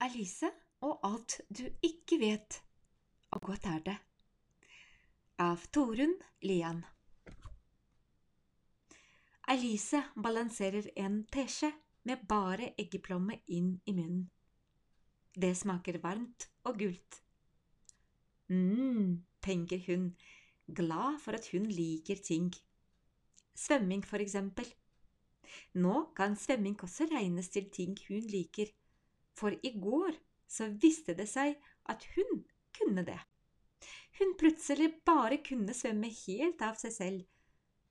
Alice og alt du ikke vet, og godt er det. Av Torunn Lian. Alice balanserer en teskje med bare eggeplomme inn i munnen. Det smaker varmt og gult. mm, tenker hun, glad for at hun liker ting. Svømming, for eksempel. Nå kan svømming også regnes til ting hun liker, for i går så viste det seg at hun kunne det. Hun plutselig bare kunne svømme helt av seg selv,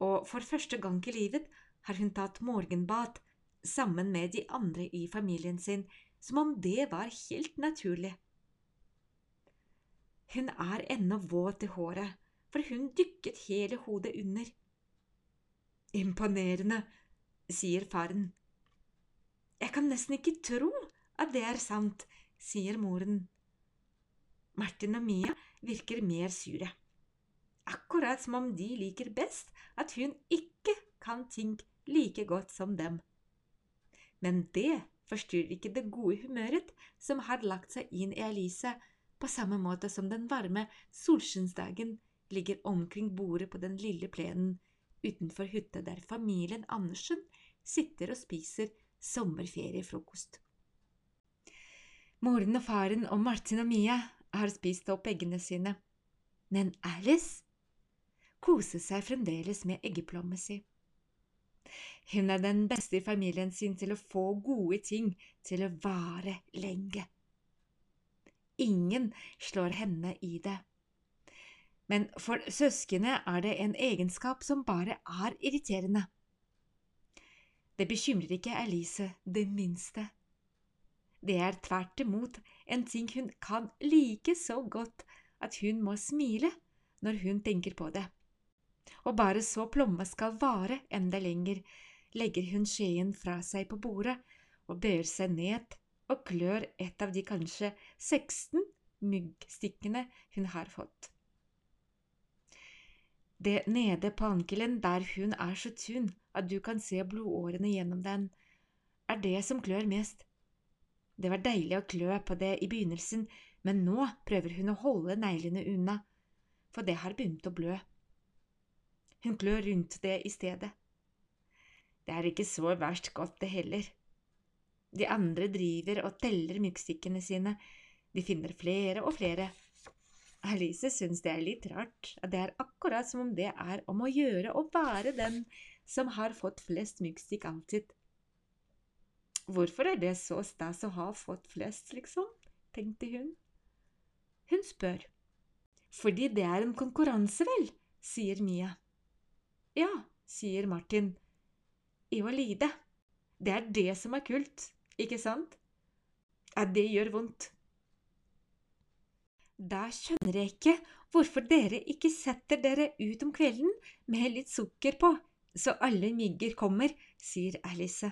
og for første gang i livet har hun tatt morgenbad sammen med de andre i familien sin, som om det var helt naturlig. Hun er ennå våt i håret, for hun dykket hele hodet under. Imponerende, sier faren. Jeg kan nesten ikke tro at det er sant, sier moren. Martin og Mia virker mer sure. Akkurat som om de liker best at hun ikke kan ting like godt som dem. Men det forstyrrer ikke det gode humøret som har lagt seg inn i Elise, på samme måte som den varme solskinnsdagen ligger omkring bordet på den lille plenen utenfor hytta der familien Andersen sitter og spiser sommerferiefrokost. Moren og faren og Martin og Mia har spist opp eggene sine, men Alice koser seg fremdeles med eggeplomma si. Hun er den beste i familien sin til å få gode ting til å vare lenge. Ingen slår henne i det. Men for søskene er det en egenskap som bare er irriterende. Det bekymrer ikke Alice det minste. Det er tvert imot en ting hun kan like så godt at hun må smile når hun tenker på det. Og bare så plomma skal vare enda lenger, legger hun skjeen fra seg på bordet og bøyer seg ned og klør et av de kanskje 16 myggstikkene hun har fått. Det nede på ankelen der hun er så tynn at du kan se blodårene gjennom den, er det som klør mest. Det var deilig å klø på det i begynnelsen, men nå prøver hun å holde neglene unna, for det har begynt å blø. Hun klør rundt det i stedet. Det er ikke så verst godt, det heller. De andre driver og teller myggstikkene sine, de finner flere og flere. Alice syns det er litt rart, at det er akkurat som om det er om å gjøre å være den som har fått flest myggstikk alltid. Hvorfor er det så stas å ha fått flest, liksom? tenkte hun. Hun spør. Fordi det er en konkurranse, vel, sier Mia. Ja, sier Martin. I å lide. Det er det som er kult, ikke sant? Ja, det gjør vondt. Da skjønner jeg ikke hvorfor dere ikke setter dere ut om kvelden med litt sukker på, så alle mygger kommer, sier Alice.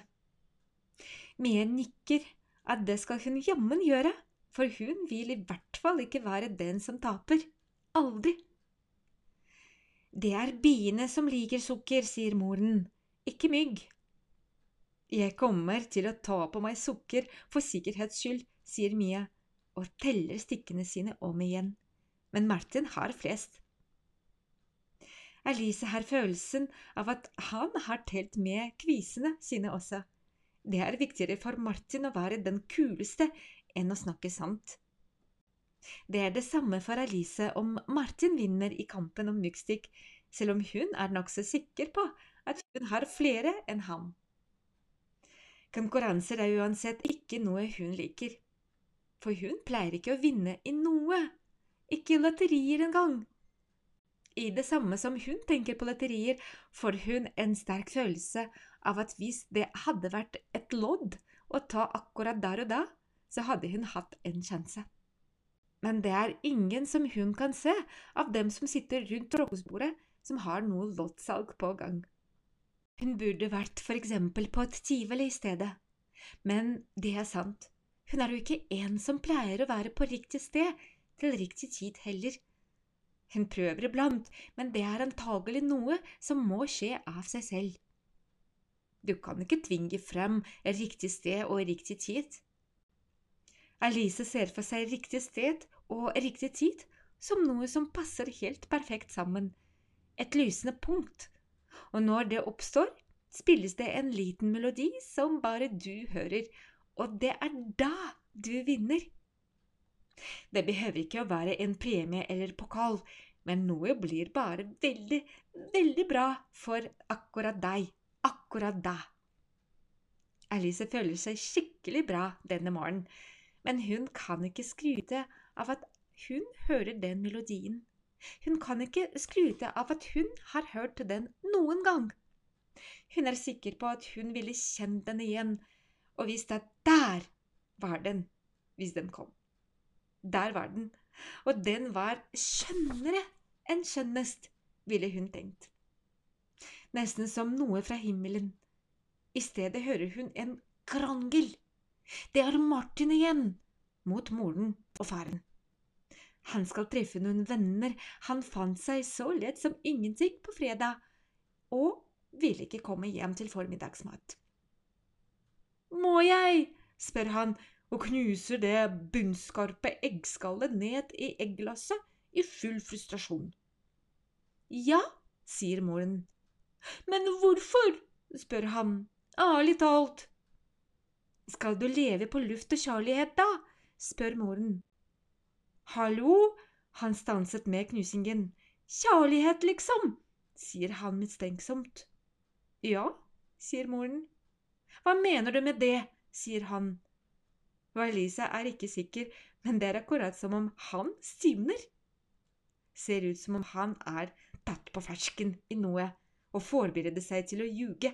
Mie nikker at det skal hun jammen gjøre, for hun vil i hvert fall ikke være den som taper. Aldri. Det er biene som liker sukker, sier moren, ikke mygg. Jeg kommer til å ta på meg sukker for sikkerhets skyld, sier Mia og teller stikkene sine om igjen, men Martin har flest. Alice har følelsen av at han har telt med kvisene sine også. Det er viktigere for Martin å være den kuleste enn å snakke sant. Det er det samme for Alice om Martin vinner i kampen om myggstikk, selv om hun er nokså sikker på at hun har flere enn ham. Konkurranser er uansett ikke noe hun liker for hun pleier ikke å vinne i noe, ikke i lotterier engang. I det samme som hun tenker på lotterier, får hun en sterk følelse av at hvis det hadde vært et lodd å ta akkurat der og da, så hadde hun hatt en sjanse. Men det er ingen som hun kan se av dem som sitter rundt frokostbordet, som har noe loddsalg på gang. Hun burde vært for eksempel på et tivoli i stedet, men det er sant, hun er jo ikke en som pleier å være på riktig sted til riktig tid heller. Hun prøver iblant, men det er antagelig noe som må skje av seg selv. Du kan ikke tvinge frem riktig sted og riktig tid. Alice ser for seg riktig sted og riktig tid som noe som passer helt perfekt sammen, et lysende punkt, og når det oppstår, spilles det en liten melodi som bare du hører, og det er da du vinner. Det behøver ikke å være en premie eller pokal, men noe blir bare veldig, veldig bra for akkurat deg, akkurat da. Alice føler seg skikkelig bra denne morgenen, men hun kan ikke skryte av at hun hører den melodien. Hun kan ikke skryte av at hun har hørt den noen gang. Hun er sikker på at hun ville kjent den igjen og visst at der var den hvis den kom. Der var den, og den var skjønnere enn skjønnest, ville hun tenkt. Nesten som noe fra himmelen. I stedet hører hun en krangel. Det er Martin igjen, mot moren og faren. Han skal treffe noen venner, han fant seg så lett som ingenting på fredag, og ville ikke komme hjem til formiddagsmat. Må jeg? spør han og knuser det bunnskarpe eggskallet ned i egglasset i full frustrasjon. Ja, sier moren. Men hvorfor? spør han, ærlig talt. Skal du leve på luft og kjærlighet, da? spør moren. Hallo? Han stanset med knusingen. Kjærlighet, liksom, sier han mistenksomt. Ja, sier moren. Hva mener du med det? sier han. Valisa er ikke sikker, men det er akkurat som om han stivner. Ser ut som om han er tatt på fersken i noe og forberede seg til å ljuge.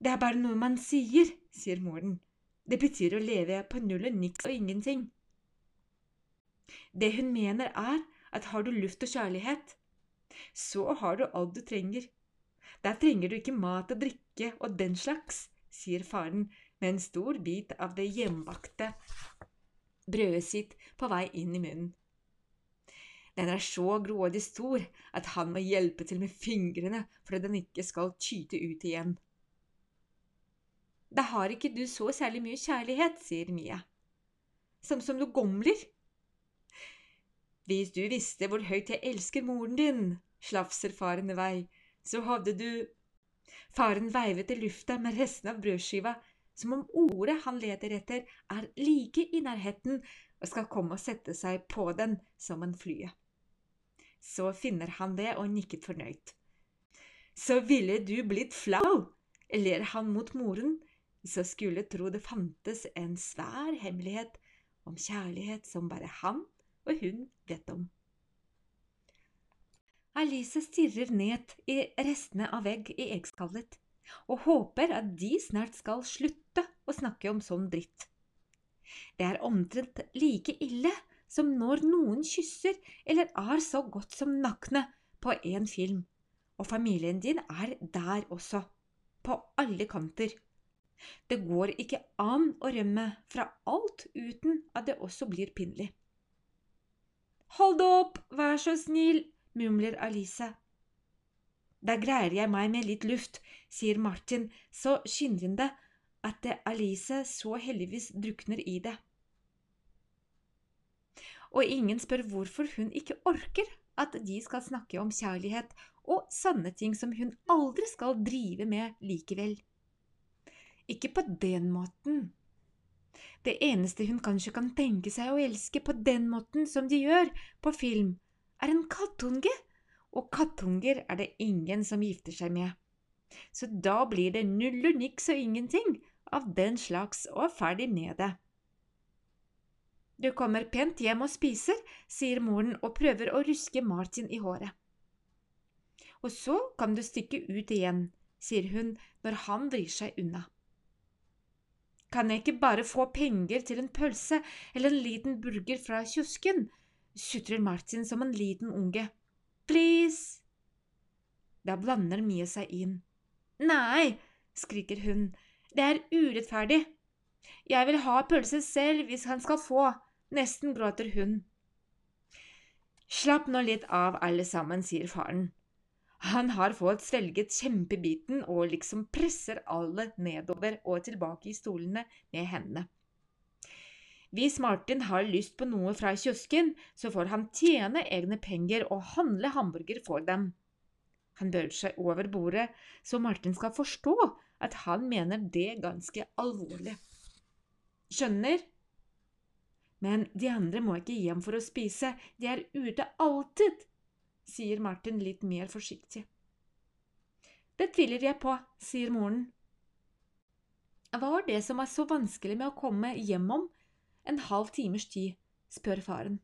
Det er bare noe man sier, sier moren. Det betyr å leve på null og niks og ingenting. Det hun mener, er at har du luft og kjærlighet, så har du alt du trenger. Der trenger du ikke mat og drikke og den slags, sier faren med en stor bit av det hjemmebakte brødet sitt på vei inn i munnen. Den er så grådig stor at han må hjelpe til med fingrene for at den ikke skal tyte ut igjen. Da har ikke du så særlig mye kjærlighet, sier Mia. Som som du gomler. Hvis du visste hvor høyt jeg elsker moren din, slafser faren i vei, så hadde du Faren veivet i lufta med resten av brødskiva, som om ordet han leter etter, er like i nærheten og skal komme og sette seg på den som en flye. Så finner han det og nikket fornøyd. Så ville du blitt flau, ler han mot moren, så skulle tro det fantes en svær hemmelighet om kjærlighet som bare han og hun vet om. Alice stirrer ned i restene av vegg i eggskallet og håper at de snart skal slutte å snakke om sånn dritt. Det er omtrent like ille som når noen kysser eller er så godt som nakne på en film, og familien din er der også, på alle kanter. Det går ikke an å rømme fra alt uten at det også blir pinlig. Hold opp, vær så snill, mumler Alice. Da greier jeg meg med litt luft, sier Martin så skindrende at Alice så heldigvis drukner i det. Og ingen spør hvorfor hun ikke orker at de skal snakke om kjærlighet og sanne ting som hun aldri skal drive med likevel. Ikke på den måten. Det eneste hun kanskje kan tenke seg å elske på den måten som de gjør på film, er en kattunge, og kattunger er det ingen som gifter seg med. Så da blir det null og niks og ingenting av den slags og ferdig med det. Du kommer pent hjem og spiser, sier moren og prøver å ruske Martin i håret. Og så kan du stikke ut igjen, sier hun når han vrir seg unna. Kan jeg ikke bare få penger til en pølse eller en liten burger fra kiosken, sutrer Martin som en liten unge. Please! Da blander Mie seg inn. Nei, skriker hun, det er urettferdig. Jeg vil ha pølse selv hvis han skal få, nesten gråter hun. Slapp nå litt av, alle sammen, sier faren. Han har fått svelget kjempebiten og liksom presser alle nedover og tilbake i stolene med hendene. Hvis Martin har lyst på noe fra kiosken, så får han tjene egne penger og handle hamburger for dem. Han bøyer seg over bordet, så Martin skal forstå at han mener det ganske alvorlig. Skjønner? Men de andre må ikke hjem for å spise, de er ute alltid, sier Martin litt mer forsiktig. Det tviler jeg på, sier moren. Hva var det som var så vanskelig med å komme hjem om en halv timers tid, spør faren.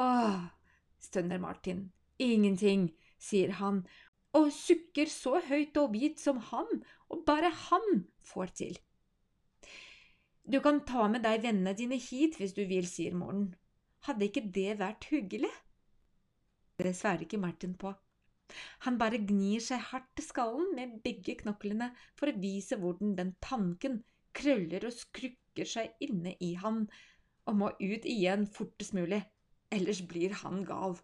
Åh, stønner Martin. Ingenting, sier han, og sukker så høyt og hvit som han, og bare han, får til. Du kan ta med deg vennene dine hit hvis du vil, sier moren. Hadde ikke det vært hyggelig? Det svarer ikke Martin på. Han bare gnir seg hardt til skallen med begge knoklene for å vise hvordan den tanken krøller og skrukker seg inne i han og må ut igjen fortest mulig, ellers blir han gal.